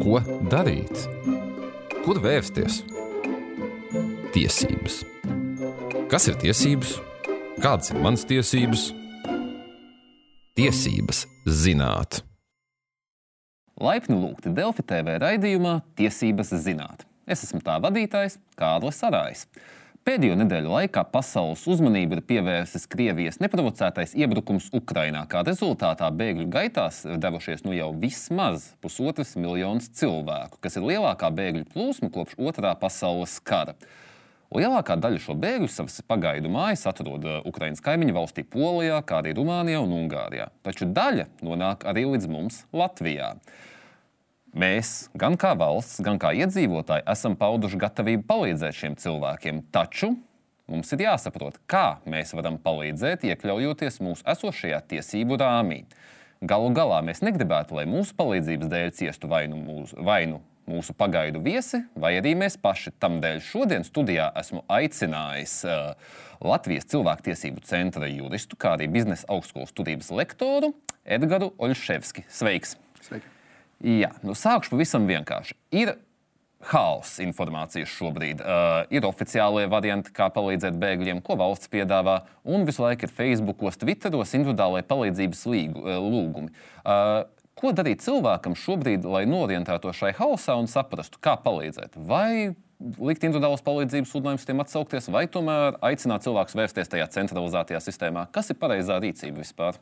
Ko darīt? Kur vērsties? Tiesības. Kas ir tiesības? Kādas ir manas tiesības? Tiesības zināt. Laipni lūgti Delfi TV raidījumā Tiesības zināt. Es esmu tā vadītājs Kārlis Sarājs. Pēdējo nedēļu laikā pasaules uzmanību ir pievērsis Krievijas neprovocētais iebrukums Ukrainā. Kā rezultātā bēgļu gaitās devušies nu jau vismaz pusotrs miljonus cilvēku, kas ir lielākā bēgļu plūsma kopš otrā pasaules kara. Lielākā daļa šo bēgļu savas pagaidu mājas atrod Ukraiņas kaimiņu valstī Polijā, kā arī Rumānijā un Ungārijā. Taču daļa nonāk arī līdz mums Latvijā. Mēs, gan kā valsts, gan kā iedzīvotāji, esam pauduši gatavību palīdzēt šiem cilvēkiem. Taču mums ir jāsaprot, kā mēs varam palīdzēt, iekļaujoties mūsu esošajā tiesību rāmī. Galu galā mēs negribētu, lai mūsu palīdzības dēļ ciestu vainu mūsu, vainu mūsu pagaidu viesi, vai arī mēs paši. Tādēļ šodien studijā esmu aicinājis uh, Latvijas cilvēktiesību centra juristu, kā arī biznesa augstskolas studijas lektoru Edgars Oļševski. Sveiks! Sveiki. Jā, nu sākšu pavisam vienkārši. Ir haoss informācijas šobrīd. Uh, ir oficiālie varianti, kā palīdzēt bēgļiem, ko valsts piedāvā, un visu laiku ir Facebookos, Twitteros individuālai palīdzības līgu, uh, lūgumi. Uh, ko darīt cilvēkam šobrīd, lai norientētos šai haosā un saprastu, kā palīdzēt? Vai likt individuālas palīdzības sludinājumus tiem atsaukties, vai tomēr aicināt cilvēkus vērsties tajā centralizētajā sistēmā? Kas ir pareizā rīcība vispār?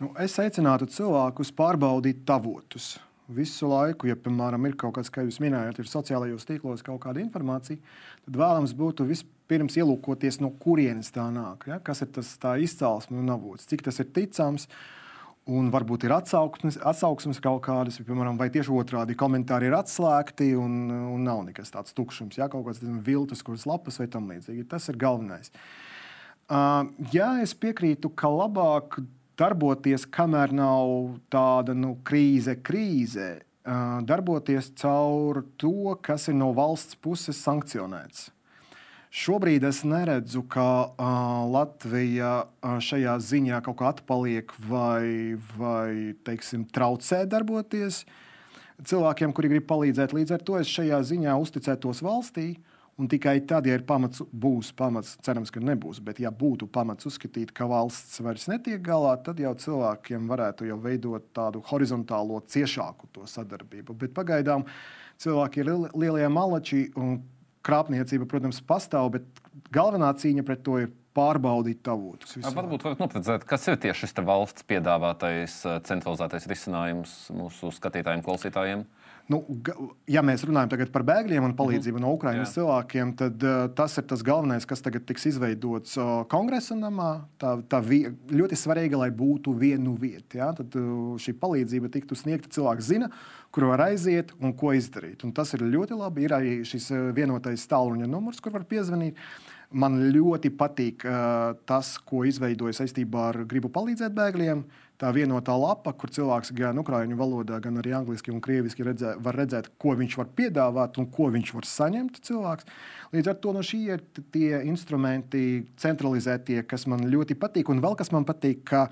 Nu, es aicinātu cilvēkus pārbaudīt tavotus visu laiku, ja, piemēram, ir kaut kas, kā jūs minējāt, ir sociālajos tīklos kaut kāda informācija, tad vēlams būtu vispirms ielūkoties, no kurienes tā nāk. Ja? Kas ir tas izcelsme un avots, cik tas ir ticams. Un varbūt ir atsauksmes, atsauksmes kaut kādas, piemēram, vai tieši otrādi komentāri ir atslēgti un, un nav nekas tāds tukšs, ja kaut kāds viltus, kuras lapas vai tam līdzīgi. Tas ir galvenais. Uh, jā, es piekrītu, ka labāk darboties, kamēr nav tāda nu, krīze, krīze, darboties caur to, kas ir no valsts puses sankcionēts. Šobrīd es neredzu, ka uh, Latvija uh, šajā ziņā kaut kā atpaliek vai, vai teiksim, traucē darboties cilvēkiem, kuri grib palīdzēt. Līdz ar to es šajā ziņā uzticētos valstī. Uh, Un tikai tad, ja ir pamats, būs pamats, cerams, ka nebūs, bet ja būtu pamats uzskatīt, ka valsts vairs netiek galā, tad jau cilvēkiem varētu jau veidot tādu horizontālo, ciešāku to sadarbību. Bet pagaidām cilvēki ir lielie malači un krāpniecība, protams, pastāv, bet galvenā cīņa pret to ir pārbaudīt tavotus. Varbūt varat noprecizēt, kas ir tieši šis valsts piedāvātais centralizētais risinājums mūsu skatītājiem, klausītājiem? Uh, Nu, ja mēs runājam par bēgļiem un palīdzību mm -hmm. no Ukraiņas cilvēkiem, tad uh, tas ir tas galvenais, kas tagad tiks izveidots uh, kongresa namā. Tā, tā vi, ļoti svarīga, lai būtu viena vieta. Ja? Tad uh, šī palīdzība tiktu sniegta. Cilvēks zina, kur var aiziet un ko izdarīt. Un tas ir ļoti labi. Ir arī šis vienotais tālruņa numurs, kur var piezvanīt. Man ļoti patīk uh, tas, ko izveidoja saistībā ar gribu palīdzēt bēgļiem. Tā vienotā lapa, kur cilvēks gan ukrāņu valodā, gan arī angliski un krieviski redzē, var redzēt, ko viņš var piedāvāt un ko viņš var saņemt. Cilvēks. Līdz ar to no šī ir tie instrumenti, centralizētie, kas man ļoti patīk. Un vēl kas man patīk, ka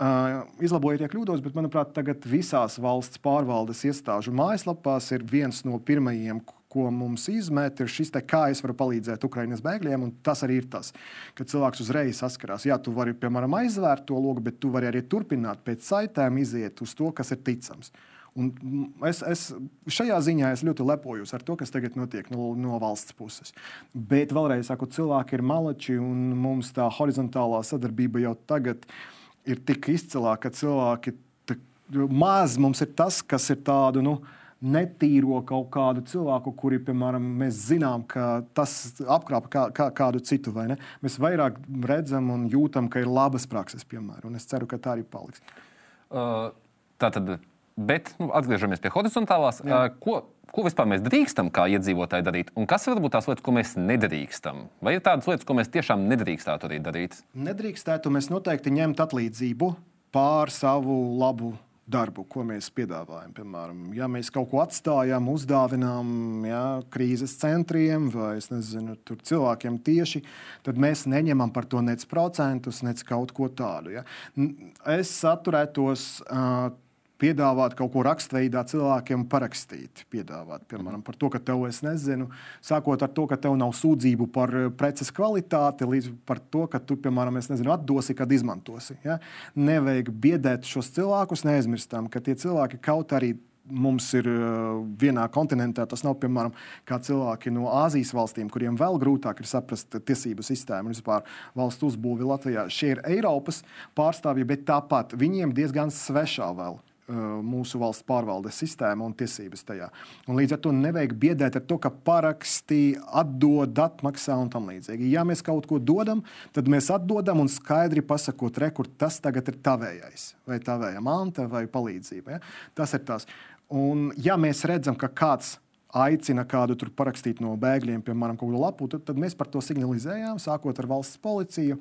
Uh, izlabojiet, ja kļūdos, bet manuprāt, tagad visās valsts pārvaldes iestāžu mājaslapās ir viens no pirmajiem, ko mums izmet, ir šis te, kā es varu palīdzēt Ukraiņas bēgļiem. Tas arī ir tas, ka cilvēks uzreiz saskarās. Jā, tu vari, piemēram, aizvērt to logu, bet tu vari arī turpināt pēc saitēm iziet uz to, kas ir ticams. Un es, es šajā ziņā es ļoti lepojos ar to, kas tagad notiek no, no valsts puses. Bet vēlreiz saku, cilvēki ir malači un mums tā horizontālā sadarbība jau tagad ir tik izcilā, ka cilvēki maz mums ir tas, kas ir tādu. Nu, netīro kaut kādu cilvēku, kuri, piemēram, mēs zinām, ka tas apkrāpa kā, kā, kādu citu. Mēs vairāk redzam un jūtam, ka ir labas prakses, piemēram, un es ceru, ka tā arī paliks. Uh, tā tad, bet nu, atgriežamies pie horizontālās. Jā. Uh, ko, ko vispār mēs drīkstam kā iedzīvotāji darīt, un kas varbūt tās lietas, ko mēs nedrīkstam? Vai ir tādas lietas, ko mēs tiešām nedrīkstētu arī darīt? Nedrīkstētu mēs noteikti ņemt atlīdzību pār savu labu darbu, ko mēs piedāvājam. Piemēram, ja mēs kaut ko atstājam, uzdāvinām ja, krīzes centriem vai nezinu, cilvēkiem tieši, tad mēs neņemam par to nec procentus, nec kaut ko tādu. Ja. Es atturētos uh, piedāvāt kaut ko rakstveidā cilvēkiem parakstīt. Piedāvāt, piemēram, par to, ka tev es nezinu, sākot ar to, ka tev nav sūdzību par eh, preces kvalitāti, līdz par to, ka tu, piemēram, nezinu, atdosi, kad izmantosi. Ja? Nevajag biedēt šos cilvēkus, neaizmirstam, ka tie cilvēki kaut arī mums ir uh, vienā kontinentā. Tas nav piemēram kā cilvēki no Āzijas valstīm, kuriem vēl grūtāk ir saprast tiesību sistēmu un vispār valstu uzbūvi Latvijā. Šie ir Eiropas pārstāvji, bet tāpat viņiem diezgan svešā vēl mūsu valsts pārvaldes sistēma un tiesības tajā. Un līdz ar to nevajag biedēt ar to, ka paraksti, atdod, atmaksā un tam līdzīgi. Ja mēs kaut ko dodam, tad mēs atdodam un skaidri pasakot, re, kur tas tagad ir tavējais, vai tavēja manta, vai palīdzība. Ja? Tas ir tas. Un, ja mēs redzam, ka kāds aicina kādu tur parakstīt no bēgļiem, piemēram, kaut kādu lapu, tad, tad mēs par to signalizējām, sākot ar valsts policiju.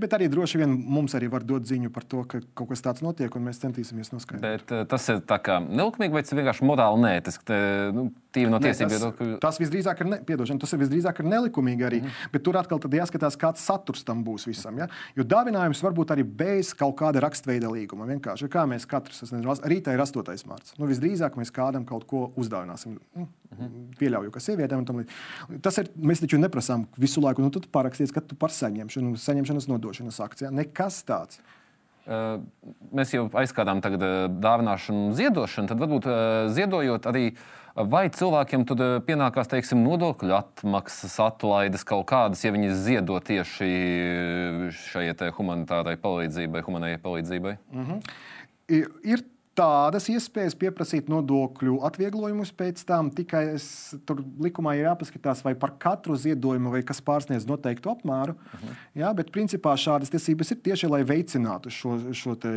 Bet arī droši vien mums arī var dot ziņu par to, ka kaut kas tāds notiek, un mēs centīsimies noskaidrot. Bet uh, tas ir tā kā nelikumīgi, vai tas ir vienkārši morāli neētiski? Nu, tīri no viedokļa. Tas, tas visdrīzāk ir, ne, piedošana, tas ir visdrīzāk ir nelikumīgi arī. Mm. Bet tur atkal jāskatās, kāds saturs tam būs visam. Ja? Jo dāvinājums var būt arī bez kaut kāda rakstveida līguma. Vienkārši kā mēs katrs, es nezinu, rītā ir 8. mārciņa. Nu, visdrīzāk mēs kādam kaut ko uzdāvināsim. Mm. Pieļauju, ka sievietēm tam līdzīgi. Tas ir, mēs taču neprasām visu laiku, nu, tu parakstīsi, ka tu par saņemšanu, saņemšanas nodošanas akcijā. Nekas tāds. Uh, mēs jau aizskatām dāvināšanu un ziedošanu, tad varbūt uh, ziedojot arī uh, Vai cilvēkiem tad pienākās teiksim, nodokļu atmaksas, atlaides kaut kādas, ja viņi ziedo tieši šai humanitārai palīdzībai, humanai palīdzībai? Mm -hmm. Ir tādas iespējas pieprasīt nodokļu atvieglojumus pēc tam. Tikai es, tur likumā ir jāpaskatās, vai par katru ziedojumu, vai kas pārsniedz noteiktu apmēru. Uh mhm. -huh. Jā, bet principā šādas tiesības ir tieši, lai veicinātu šo, šo, te,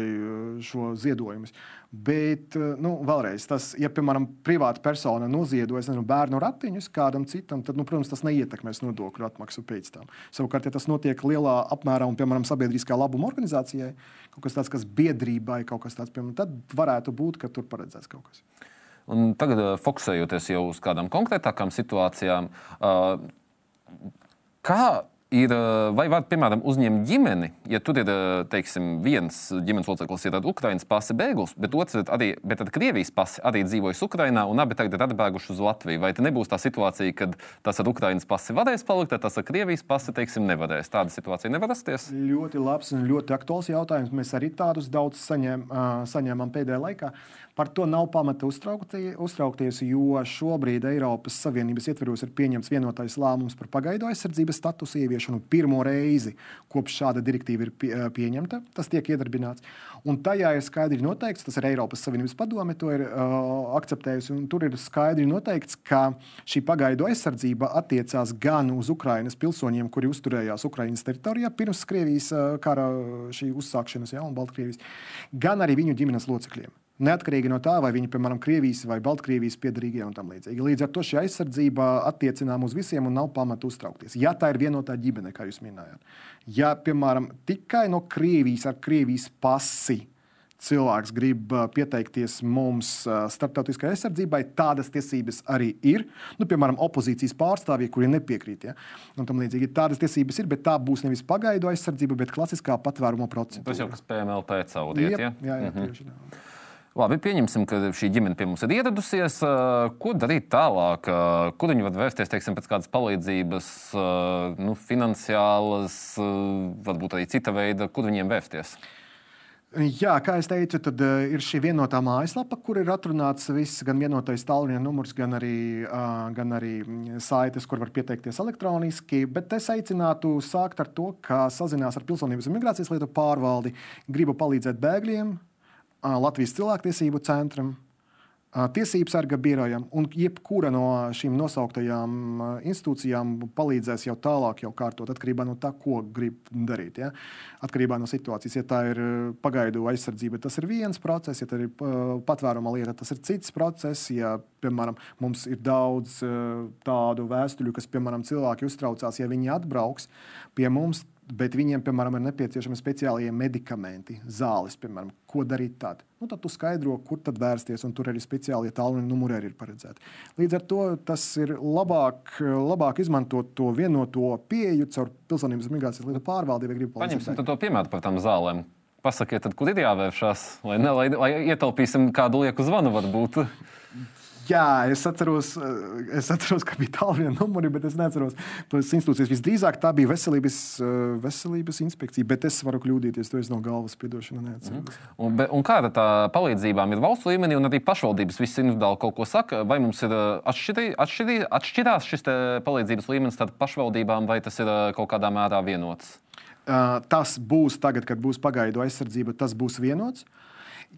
šo ziedojumus. Bet, nu, vēlreiz, tas, ja, piemēram, privāta persona noziedojas nezinu, bērnu ratiņus kādam citam, tad, nu, protams, tas neietekmēs nodokļu atmaksu pēc tam. Savukārt, ja tas notiek lielā apmērā un, piemēram, sabiedriskā labuma organizācijai, kaut kas tāds, kas biedrībai, kaut kas tāds, piemēram, tad varētu būt, ka tur paredzēts kaut kas. Un tagad, uh, fokusējoties jau uz kādām konkrētākām situācijām, uh, kā ir, vai var, piemēram, uzņemt ģimeni, ja tur ir teiksim, viens ģimenes loceklis, ir Ukraiņas pasi bēglis, bet otrs ir arī bet Krievijas pasi, arī dzīvojas Ukraiņā, un abi tagad ir atbēguši uz Latviju. Vai nebūs tā situācija, kad tas ar Ukraiņas pasi varēs palikt, tad tas ar Krievijas pasi teiksim, nevarēs? Tāda situācija nevar rasties. Ļoti labs un ļoti aktuāls jautājums. Mēs arī tādus daudz saņēm, saņēmām pēdējā laikā. Par to nav pamata uztraukties, jo šobrīd Eiropas Savienības ietveros ir pieņemts vienotais lēmums par pagaidu aizsardzības statusu ieviešanu pirmo reizi, kopš šāda direktīva ir pie, pieņemta. Tas tiek iedarbināts. Un tajā ir skaidri noteikts, tas ir Eiropas Savienības padome, to ir uh, akceptējusi. Tur ir skaidri noteikts, ka šī pagaidu aizsardzība attiecās gan uz Ukraiņas pilsoņiem, kuri uzturējās Ukraiņas teritorijā pirms Krievijas kara uzsākšanas, ja, un Baltkrievijas, gan arī viņu ģimenes locekļiem. Neatkarīgi no tā, vai viņi, piemēram, Krievijas vai Baltkrievijas piedarīgie un tam līdzīgi. Līdz ar to šī aizsardzība attiecinām uz visiem un nav pamata uztraukties. Ja tā ir vienotā ģimene, kā jūs minējāt, ja, piemēram, tikai no Krievijas ar Krievijas pasi cilvēks grib pieteikties mums starptautiskai aizsardzībai, tādas tiesības arī ir. Nu, piemēram, opozīcijas pārstāvji, kuri nepiekrīt. Ja? Un tam līdzīgi tādas tiesības ir, bet tā būs nevis pagaidu aizsardzība, bet klasiskā patvēruma procedūra. Tas jau kas PMLP cauriet. Ja? Jā, jā, mhm. tieši tā. Labi, pieņemsim, ka šī ģimene pie mums ir ieradusies. Ko darīt tālāk? Kur viņi var vērsties teiksim, pēc kādas palīdzības, nu, finansiālas, varbūt arī cita veida, kur viņiem vērsties? Jā, kā jau teicu, tad ir šī vienotā mājaslapa, kur ir atrunāts viss, gan vienotais tālruņa numurs, gan arī, gan arī saites, kur var pieteikties elektroniski. Bet es aicinātu sākt ar to, ka sazinās ar Pilsonības un migrācijas lietu pārvaldi, gribu palīdzēt bēgļiem, Latvijas cilvēktiesību centram, Tiesību sarga birojam un jebkura no šīm nosauktajām institūcijām palīdzēs jau tālāk, jau kārtot, atkarībā no tā, ko grib darīt. Ja? Atkarībā no situācijas. Ja tā ir pagaidu aizsardzība, tas ir viens process, ja tā ir patvēruma lieta, tas ir cits process. Ja, piemēram, mums ir daudz tādu vēstuļu, kas, piemēram, cilvēki uztraucās, ja viņi atbrauks pie mums bet viņiem, piemēram, ir nepieciešami speciālie medikamenti, zāles, piemēram, ko darīt tad. Nu, tad tu skaidro, kur tad vērsties, un tur arī speciālie tālruņa numuri arī ir paredzēti. Līdz ar to tas ir labāk, labāk izmantot to vienoto pieeju caur pilsonības migrācijas lietu pārvaldību. Paņemsim to piemēru par tām zālēm. pasakiet, tad, kur ir jāvēršās, lai, ne, lai, lai ietaupīsim kādu lieku zvanu varbūt. Jā, es atceros, eh, es atceros, ka bija viena numuri, bet es neatceros tos institūcijas. Visdrīzāk tā bija veselības, eh, veselības inspekcija, bet es varu kļūdīties. To es no galvas piedošanu neatceros. Mm. Un, be, un kāda tā palīdzībām ir valsts līmenī, un arī pašvaldības visi individuāli kaut ko saka? Vai mums ir eh, atšķirī, atšķirī, atšķirās šis palīdzības līmenis starp pašvaldībām, vai tas ir kaut kādā mērā vienots? Uh, tas būs tagad, kad būs pagaidu aizsardzība, tas būs vienots.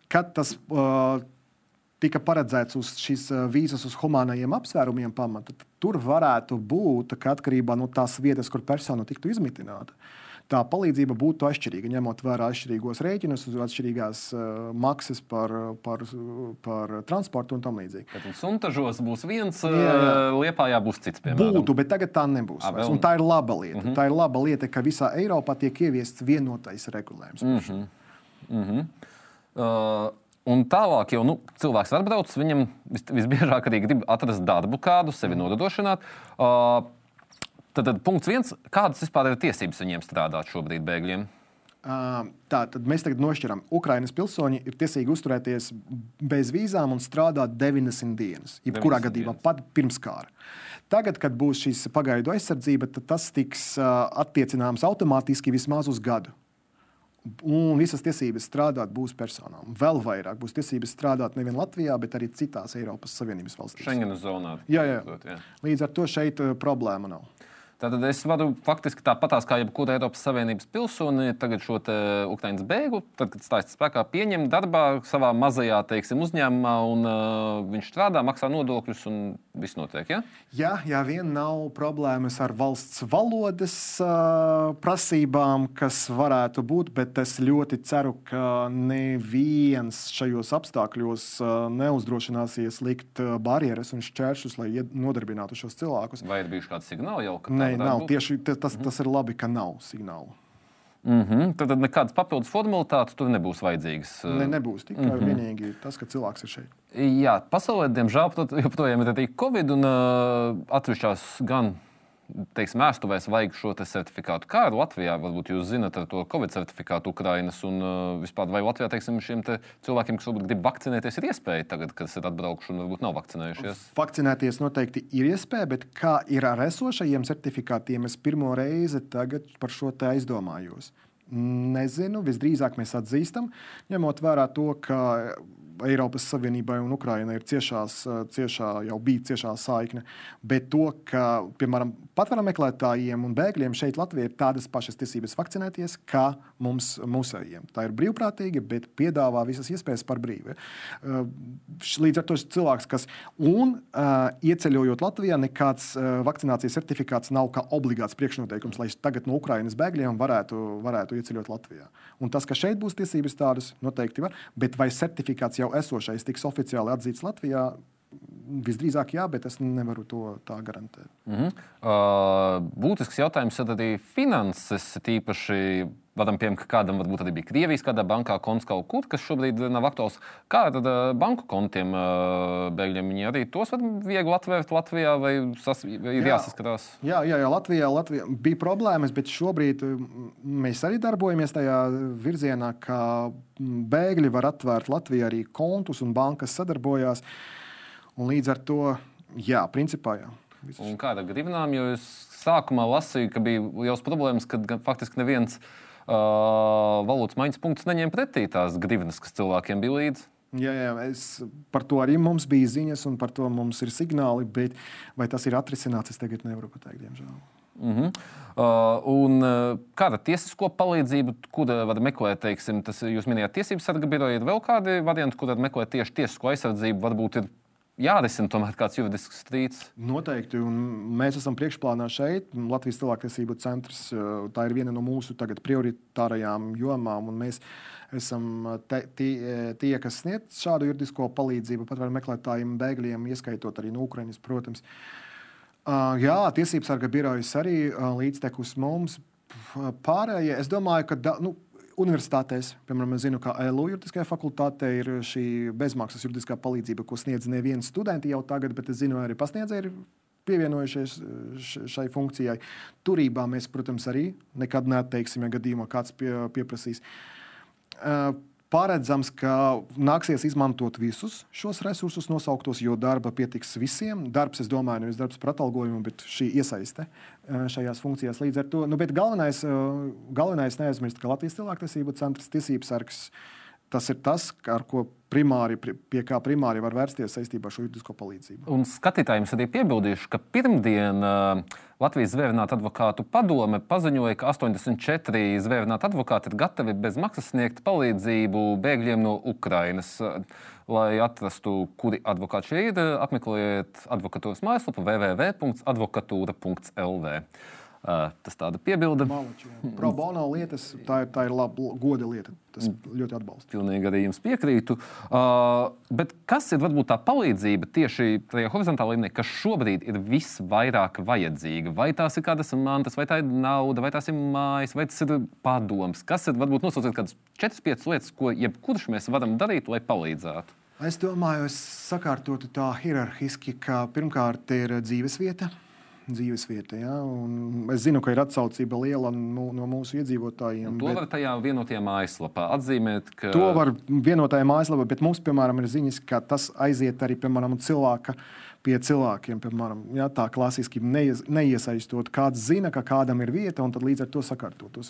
Kad tas uh, tika paredzēts uz šīs eh, vīzas uz humanajiem apsvērumiem pamata, tur varētu būt, ka atkarībā no tās vietas, kur persona tiktu izmitināta, tā palīdzība būtu atšķirīga, ņemot vērā atšķirīgos rēķinus, atšķirīgās uh, maksas par, par, par transportu un tam līdzīgi. Tad suntažos būs viens, jā, jā. liepā jābūt cits. Piemēram. Būtu, bet tagad tā nebūs. A, un tā ir laba lieta. Mm -hmm. Tā ir laba lieta, ka visā Eiropā tiek ieviests vienotais regulējums. Mm -hmm. Mm -hmm. Uh, Un tālāk jau nu, cilvēks var braukt, viņam vis, visbiežāk arī grib atrast darbu, kādu sevi mm. nodrošināt. Uh, tad, tad punkts viens, kādas vispār ir tiesības viņiem strādāt šobrīd bēgļiem? Uh, tā tad mēs tagad nošķiram. Ukraiņas pilsoņi ir tiesīgi uzturēties bez vīzām un strādāt 90 dienas. Jebkurā gadījumā, dienas. pat pirms kara. Tagad, kad būs šīs pagaidu aizsardzība, tas tiks uh, attiecināms automātiski vismaz uz gadu. Un visas tiesības strādāt būs personām. Vēl vairāk būs tiesības strādāt nevien Latvijā, bet arī citās Eiropas Savienības valstīs. Schengenas zonā. Jā, jā. jā. Līdz ar to šeit uh, problēma nav. Tātad es varu faktiski tāpatās kā jebkura Eiropas Savienības pilsoni, tagad šo Ukraiņas bēgu, tad, kad stājas spēkā, pieņem darbā savā mazajā teiksim, uzņēmumā, un uh, viņš strādā, maksā nodokļus, un viss notiek. Ja? Jā, jā, vien nav problēmas ar valsts valodas uh, prasībām, kas varētu būt, bet es ļoti ceru, ka neviens šajos apstākļos uh, neuzdrošināsies likt uh, barjeras un šķēršus, lai nodarbinātu šos cilvēkus. Vai ir bijuši kādi signāli jau? Nē, nav. Būt? Tieši tas, mm -hmm. tas ir labi, ka nav signālu. Mm -hmm. Tad, tad nekādas papildus formalitātes tur nebūs vajadzīgas. Ne, nebūs tikai mm -hmm. vienīgi tas, ka cilvēks ir šeit. Jā, pasaulē, diemžēl, joprojām ir arī Covid un uh, atsevišķās gan teiksim, ārstuvēs vajag šo certifikātu. Kā ir Latvijā? Varbūt jūs zinat ar to Covid certifikātu Ukrainas un uh, vispār vai Latvijā teiksim, šiem te cilvēkiem, kas varbūt grib vakcinēties, ir iespēja tagad, kas ir atbraukuši un varbūt nav vakcinējušies? Vakcinēties noteikti ir iespēja, bet kā ir ar esošajiem certifikātiem, es pirmo reizi par šo te aizdomājos. Nezinu, visdrīzāk mēs atzīstam, ņemot vērā to, ka Eiropas Savienībai un Ukrainai ir ciešās, ciešā, jau bija ciešā saikne. Bet to, ka, piemēram, patvērumu meklētājiem un bēgļiem šeit Latvijā ir tādas pašas tiesības vakcinēties, kā mums, mūsējiem. Tā ir brīvprātīga, bet piedāvā visas iespējas par brīvu. Līdz ar to cilvēks, kas un ieceļojot Latvijā, nekāds vakcinācijas certifikāts nav kā obligāts priekšnoteikums, lai tagad no Ukrainas bēgļiem varētu, varētu ieceļot Latvijā. Un tas, ka šeit būs tiesības tādas, noteikti var, bet vai certifikāts jau jau esošais tiks oficiāli atzīts Latvijā. Visdrīzāk, jā, bet es nevaru to tā garantēt. Mm -hmm. uh, būtisks jautājums ir arī finanses, tīpaši Varam pieņemt, ka kādam varbūt arī bija Krievijas kādā bankā konts kaut kur, kas šobrīd nav aktuāls. Kā uh, banku kontiem uh, bēgļiem viņi arī tos var viegli atvērt Latvijā vai, sas, vai ir jā, jāsaskatās? Jā, jā, jā Latvijā, Latvijā bija problēmas, bet šobrīd mēs arī darbojamies tajā virzienā, ka bēgļi var atvērt Latvijā arī kontus un bankas sadarbojās. Un līdz ar to, jā, principā jā. Un kāda ir gribinām, jo es sākumā lasīju, ka bija liels problēmas, ka faktiski neviens uh, valūtas maiņas punkts neņēma pretī tās gribnas, kas cilvēkiem bija līdzi. Jā, jā, es, par to arī mums bija ziņas, un par to mums ir signāli. Bet vai tas ir atrisināts, es tagad nevaru pateikt, diemžēl. Mm -hmm. uh, un, uh, kāda tiesisko palīdzību, kur var meklēt, teiksim, tas jūs minējāt, tiesības sarga biroja, ir vēl kādi varianti, kur var meklēt tieši tiesisko aizsardzību, varbūt ir jārisina tomēr kāds juridisks strīds. Noteikti, un mēs esam priekšplānā šeit. Latvijas cilvēktiesību centrs uh, tā ir viena no mūsu prioritārajām jomām, un mēs esam te, tie, tie, kas sniedz šādu juridisko palīdzību patvērumu meklētājiem, bēgļiem, ieskaitot arī no Ukraiņas, protams. Uh, jā, tiesības sarga birojas arī līdztekus mums. Pārējie, es domāju, ka da, nu, universitātēs, piemēram, es zinu, ka LU juridiskajā fakultātē ir šī bezmaksas juridiskā palīdzība, ko sniedz neviens students jau tagad, bet es zinu, arī pasniedzēji ir pievienojušies šai funkcijai. Turībā mēs, protams, arī nekad neatteiksim, ja gadījumā kāds pie, pieprasīs. Paredzams, ka nāksies izmantot visus šos resursus nosauktos, jo darba pietiks visiem. Darbs, es domāju, nevis darbs par atalgojumu, bet šī iesaiste šajās funkcijās līdz ar to. Nu, galvenais, galvenais neaizmirst, ka Latvijas cilvēktiesību centrs tiesības sargs tas ir tas, ar ko primāri, pie kā primāri var vērsties saistībā ar šo juridisko palīdzību. Un skatītājiem arī piebildīšu, ka pirmdien Latvijas zvērnāta advokātu padome paziņoja, ka 84 zvērnāta advokāti ir gatavi bez maksas sniegt palīdzību bēgļiem no Ukrainas. Lai atrastu, kuri advokāti šie ir, apmeklējiet advokatūras mājaslapu www.advokatūra.lv. Tas tāda piebilde. Malači, Pro bono lietas, tā ir, tā ir laba goda lieta. Tas ļoti atbalsta. Pilnīgi arī jums piekrītu. Uh, bet kas ir varbūt tā palīdzība tieši tajā horizontālā līmenī, kas šobrīd ir visvairāk vajadzīga? Vai tās ir kādas mantas, vai tā ir nauda, vai tās ir mājas, vai tas ir padoms? Kas ir varbūt nosauciet kādas 4-5 lietas, ko jebkurš mēs varam darīt, lai palīdzētu? Es domāju, es sakārtotu tā hierarhiski, ka pirmkārt ir dzīvesvieta dzīvesvieta. Ja? Un es zinu, ka ir atsaucība liela no mūsu iedzīvotājiem. Un to bet... var tajā vienotajā mājaslapā atzīmēt. Ka... To var vienotajā mājaslapā, bet mums, piemēram, ir ziņas, ka tas aiziet arī piemēram, cilvēka. Pie cilvēkiem, piemēram, ja, tā klasiski neies, neiesaistot, kāds zina, ka kādam ir vieta, un tad līdz ar to sakārtot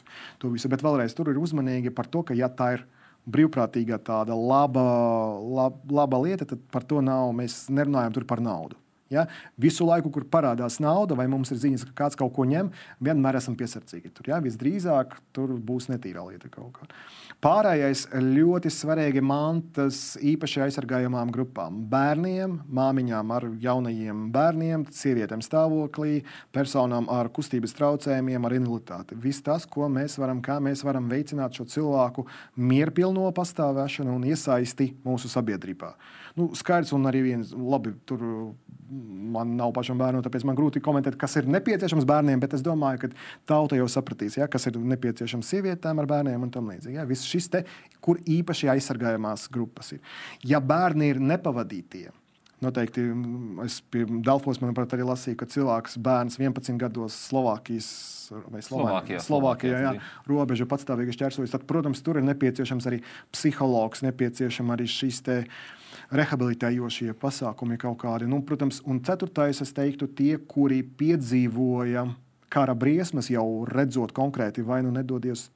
to visu. Bet vēlreiz tur ir uzmanīgi par to, ka, ja tā ir brīvprātīga, tāda laba, laba, laba lieta, tad par to nav. Mēs nerunājam par naudu. Ja? Visu laiku, kur parādās nauda, vai mums ir ziņas, ka kāds kaut ko ņem, vienmēr esam piesardzīgi. Tur, ja? Visdrīzāk tur būs netīra lieta kaut kāda. Pārējais ļoti svarīgi mantas īpaši aizsargājamām grupām - bērniem, māmiņām ar jaunajiem bērniem, sievietēm stāvoklī, personām ar kustības traucējumiem, ar invaliditāti. Viss tas, ko mēs varam, kā mēs varam veicināt šo cilvēku mierpilno pastāvēšanu un iesaisti mūsu sabiedrībā. Nu, skaidrs, un arī viens labi tur man nav pašam bērnu, tāpēc man grūti komentēt, kas ir nepieciešams bērniem, bet es domāju, ka tauta jau sapratīs, ja, kas ir nepieciešams sievietēm ar bērniem un tam līdzīgi. Ja. Viss šis te, kur īpaši aizsargājamās grupas ir. Ja bērni ir nepavadītie, Noteikti es pie Dafros, manuprāt, arī lasīju, ka cilvēks, bērns 11 gados Slovākijas vai Slovākijā, Slovākijā jā, robežu patstāvīgi šķērsojas, tad, protams, tur ir nepieciešams arī psihologs, nepieciešams arī šīs rehabilitējošie pasākumi kaut kādi. Nu, protams, un ceturtais, es teiktu, tie, kuri piedzīvoja kara briesmas, jau redzot konkrēti, vai nu nedodies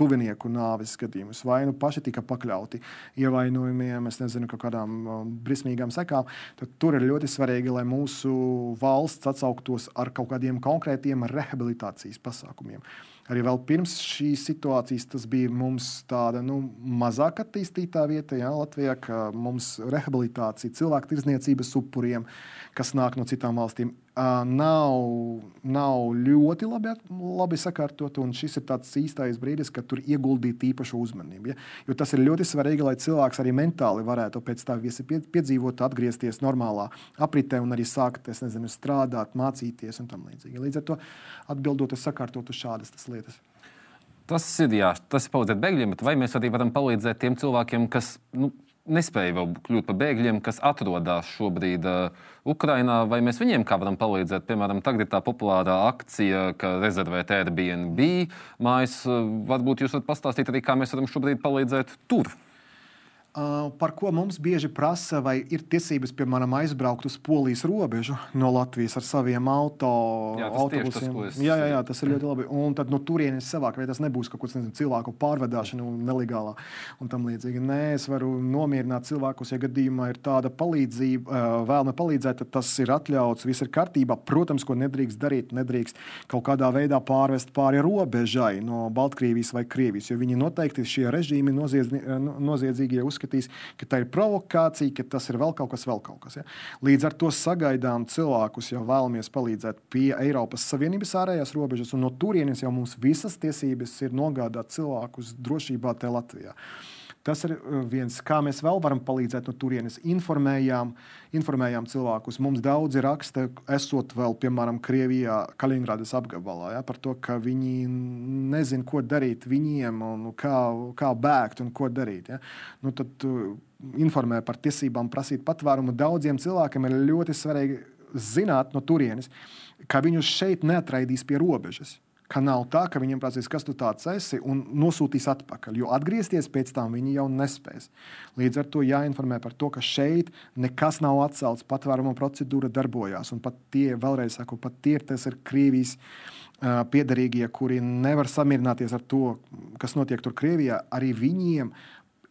tuvinieku nāves gadījumus, vai nu paši tika pakļauti ievainojumiem, es nezinu, kādām um, briesmīgām sekām, tad tur ir ļoti svarīgi, lai mūsu valsts atsauktos ar kaut kādiem konkrētiem rehabilitācijas pasākumiem. Arī vēl pirms šīs situācijas tas bija mums tāda nu, mazāk attīstītā vieta, jā, Latvijā, ka mums rehabilitācija cilvēku tirdzniecības upuriem, kas nāk no citām valstīm, nav, nav ļoti labi, labi sakārtot. Šis ir tāds īstais brīdis, kad tur ieguldīt īpašu uzmanību. Ja? Jo tas ir ļoti svarīgi, lai cilvēks arī mentāli varētu pēc tā visi piedzīvot, atgriezties normālā apritē un arī sākt nezinu, strādāt, mācīties un tam līdzīgi. Līdz ar to atbildot, es sakārtotu šādas lietas. Tas ir, jā, tas ir palīdzēt bēgļiem, bet vai mēs varam palīdzēt tiem cilvēkiem, kas nu, nespēja vēl kļūt par bēgļiem, kas atrodas šobrīd uh, Ukrajinā, vai mēs viņiem kā varam palīdzēt? Piemēram, tagad ir tā populārā akcija, ka rezervēt Airbnb mājas. Uh, varbūt jūs varat pastāstīt arī, kā mēs varam šobrīd palīdzēt tur. Uh, par ko mums bieži prasa, vai ir tiesības, piemēram, aizbraukt uz polijas robežu no Latvijas ar saviem auto, jā, autobusiem. Tas, jā, jā, jā, tas ir ļoti labi. Un tad no turienes savāk, vai tas nebūs kaut kāds nezinu, cilvēku pārvedāšana nelegālā un tam līdzīgi. Nē, es varu nomierināt cilvēkus, ja gadījumā ir tāda palīdzība, uh, vēlme palīdzēt, tad tas ir atļauts, viss ir kārtībā. Protams, ko nedrīkst darīt, nedrīkst kaut kādā veidā pārvest pāri robežai no Baltkrievijas vai Krievijas, jo viņi noteikti šie režīmi noziedz, noziedzīgie uzskata uzskatīs, ka tā ir provokācija, ka tas ir vēl kaut kas, vēl kaut kas. Ja? Līdz ar to sagaidām cilvēkus, ja vēlamies palīdzēt pie Eiropas Savienības ārējās robežas, un no turienes jau mums visas tiesības ir nogādāt cilvēkus drošībā te Latvijā. Tas ir uh, viens, kā mēs vēl varam palīdzēt no turienes. Informējām, informējām cilvēkus. Mums daudzi raksta, esot vēl, piemēram, Krievijā, Kaliningradas apgabalā, ja, par to, ka viņi nezina, ko darīt viņiem, un kā, kā bēgt un ko darīt. Ja. Nu, tad uh, informē par tiesībām prasīt patvērumu. Daudziem cilvēkiem ir ļoti svarīgi zināt no turienes, ka viņus šeit neatraidīs pie robežas Ka nav tā, ka viņiem prasīs, kas tu tāds esi, un nosūtīs atpakaļ. Jo atgriezties pēc tam viņi jau nespēs. Līdz ar to jāinformē par to, ka šeit nekas nav atcelts, patvēruma procedūra darbojās. Un pat tie, vēlreiz saku, pat tie, tas ir Krievijas uh, piedarīgie, kuri nevar samierināties ar to, kas notiek tur Krievijā, arī viņiem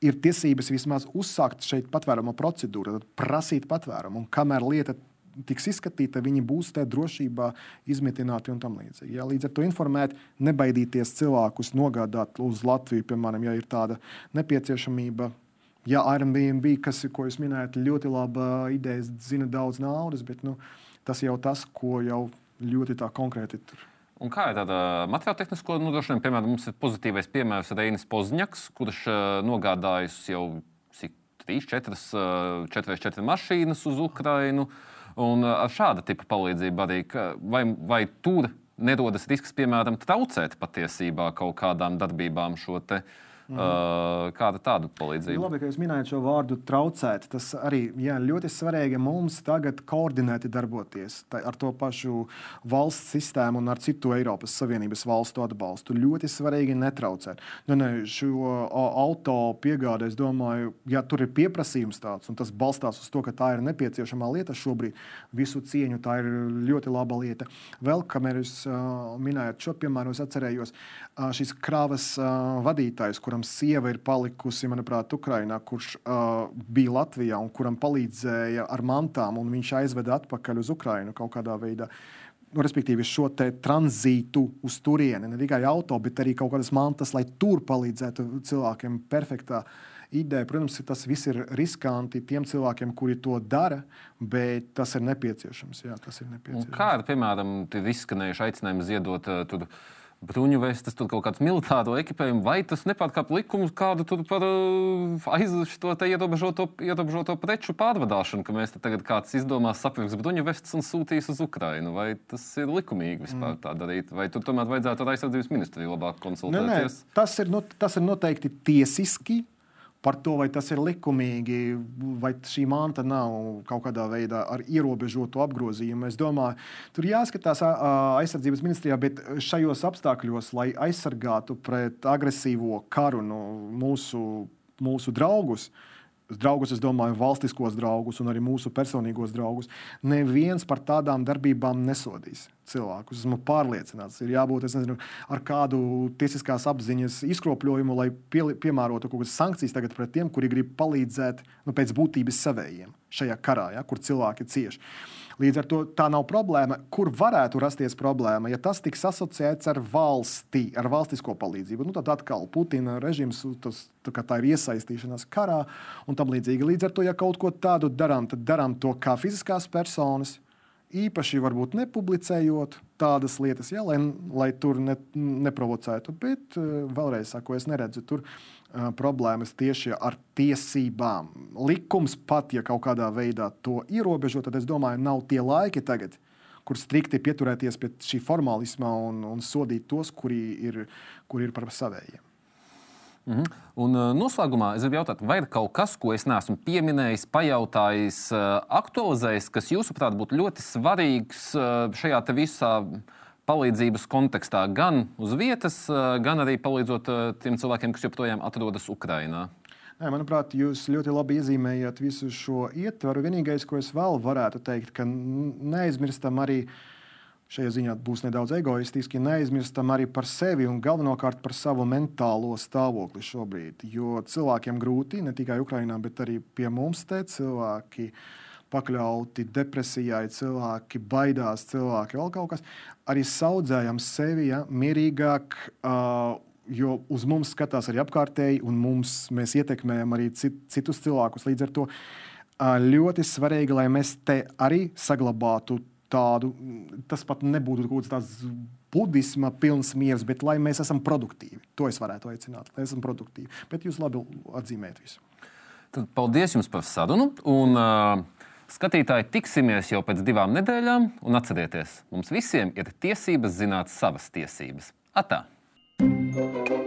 ir tiesības vismaz uzsākt šeit patvēruma procedūru, prasīt patvērumu. Un kamēr lieta tiks izskatīta, viņi būs tajā drošībā izmitināti un tam līdzīgi. Ja? Līdz ar to informēt, nebaidīties cilvēkus nogādāt uz Latviju, piemēram, ja ir tāda nepieciešamība. Ja Airbnb, kas, ko jūs minējat, ļoti laba ideja, zina daudz naudas, bet nu, tas jau tas, ko jau ļoti konkrēti tur. Un kā ir tāda materiāla tehnisko nodrošināšana? Piemēram, mums ir pozitīvais piemērs Reinis Pozņaks, kurš nogādājis jau cik 3, 4, 4, 4 mašīnas uz Ukrajinu. Uh, Un ar šāda tipa palīdzību arī, vai, vai tur nerodas risks, piemēram, traucēt patiesībā kaut kādām darbībām šo te Mm. Kāda tāda palīdzība? Labi, ka jūs minējat šo vārdu traucēt. Tas arī jā, ļoti svarīgi mums tagad koordinēti darboties ar to pašu valsts sistēmu un ar citu Eiropas Savienības valstu atbalstu. Ļoti svarīgi netraucēt. Nu, ne, šo auto piegādi, es domāju, ja tur ir pieprasījums tāds, un tas balstās uz to, ka tā ir nepieciešama lieta šobrīd, visu cieņu, tā ir ļoti laba lieta. Vēl, kamēr jūs uh, minējat šo piemēru, es atcerējos uh, šīs krāvas uh, vadītājs, kuram kuram sieva ir palikusi, manuprāt, Ukrainā, kurš uh, bija Latvijā un kuram palīdzēja ar mantām, un viņš aizveda atpakaļ uz Ukrainu kaut kādā veidā. Nu, respektīvi, šo tranzītu uz turieni, ne tikai auto, bet arī kaut kādas mantas, lai tur palīdzētu cilvēkiem perfektā ideja. Protams, tas viss ir riskanti tiem cilvēkiem, kuri to dara, bet tas ir nepieciešams. Jā, tas ir nepieciešams. Un kā ir, piemēram, izskanējuši aicinājumi ziedot uh, tur? Bruņu vestes, tur kaut kāds militāro ekipējumu, vai tas nepārkāpj likumus, kādu tur par uh, aizliegto ierobežoto, ierobežoto preču pārvadāšanu, ka mēs tagad kāds izdomās sapirks bruņu vestes un sūtīs uz Ukrainu. Vai tas ir likumīgi vispār mm. tā darīt, vai tur tomēr vajadzētu ar aizsardzības ministriju labāk konsultēties? Nē, nē, tas, ir, nu, tas ir noteikti tiesiski par to, vai tas ir likumīgi, vai šī manta nav kaut kādā veidā ar ierobežotu apgrozījumu. Es domāju, tur jāskatās aizsardzības ministrijā, bet šajos apstākļos, lai aizsargātu pret agresīvo karu no mūsu, mūsu draugus, draugus, es domāju, valstiskos draugus un arī mūsu personīgos draugus, neviens par tādām darbībām nesodīs cilvēkus. Esmu pārliecināts, ir jābūt nezinu, ar kādu tiesiskās apziņas izkropļojumu, lai pie, piemērotu kaut kādas sankcijas tagad pret tiem, kuri grib palīdzēt nu, pēc būtības savējiem šajā karā, ja, kur cilvēki cieši. Līdz ar to tā nav problēma. Kur varētu rasties problēma, ja tas tiks asociēts ar valsti, ar valstisko palīdzību? Nu, tad atkal Putina režīms, tas, tā, tā ir iesaistīšanās karā un tam līdzīgi. Līdz ar to, ja kaut ko tādu darām, tad darām to kā fiziskās personas īpaši varbūt nepublicējot tādas lietas, ja, lai, lai tur ne, neprovocētu. Bet eh, vēlreiz saku, es neredzu tur problēmas tieši ar tiesībām. Likums pat, ja kaut kādā veidā to ierobežo, tad es domāju, nav tie laiki tagad, kur strikti pieturēties pie šī formālisma un, un sodīt tos, kuri ir, kuri ir par savējiem. -hmm. Un uh, noslēgumā es gribu jautāt, vai ir kaut kas, ko es neesmu pieminējis, pajautājis, uh, aktualizējis, kas jūsuprāt būtu ļoti svarīgs uh, šajā visā palīdzības kontekstā, gan uz vietas, gan arī palīdzot tiem cilvēkiem, kas joprojām atrodas Ukrajinā? Nē, manuprāt, jūs ļoti labi iezīmējat visu šo ietvaru. Vienīgais, ko es vēl varētu teikt, ka neaizmirstam arī šajā ziņā būs nedaudz egoistiski, neaizmirstam arī par sevi un galvenokārt par savu mentālo stāvokli šobrīd. Jo cilvēkiem grūti, ne tikai Ukrajinā, bet arī pie mums te cilvēki pakļauti depresijai, cilvēki baidās, cilvēki vēl kaut kas. Arī saudzējam sevi ja, mierīgāk. Uh, Jo uz mums skatās arī apkārtēji, un mums, mēs ietekmējam arī cit, citus cilvēkus. Līdz ar to ļoti svarīgi, lai mēs te arī saglabātu tādu, tas pat nebūtu kaut kāds tāds budisma pilns miers, bet lai mēs esam produktīvi. To es varētu aicināt, lai esam produktīvi. Bet jūs labi atzīmējat visu. Tad paldies jums par sarunu. Un, uh, Skatītāji, tiksimies jau pēc divām nedēļām, un atcerieties, mums visiem ir tiesības zināt savas tiesības. Atā! thank you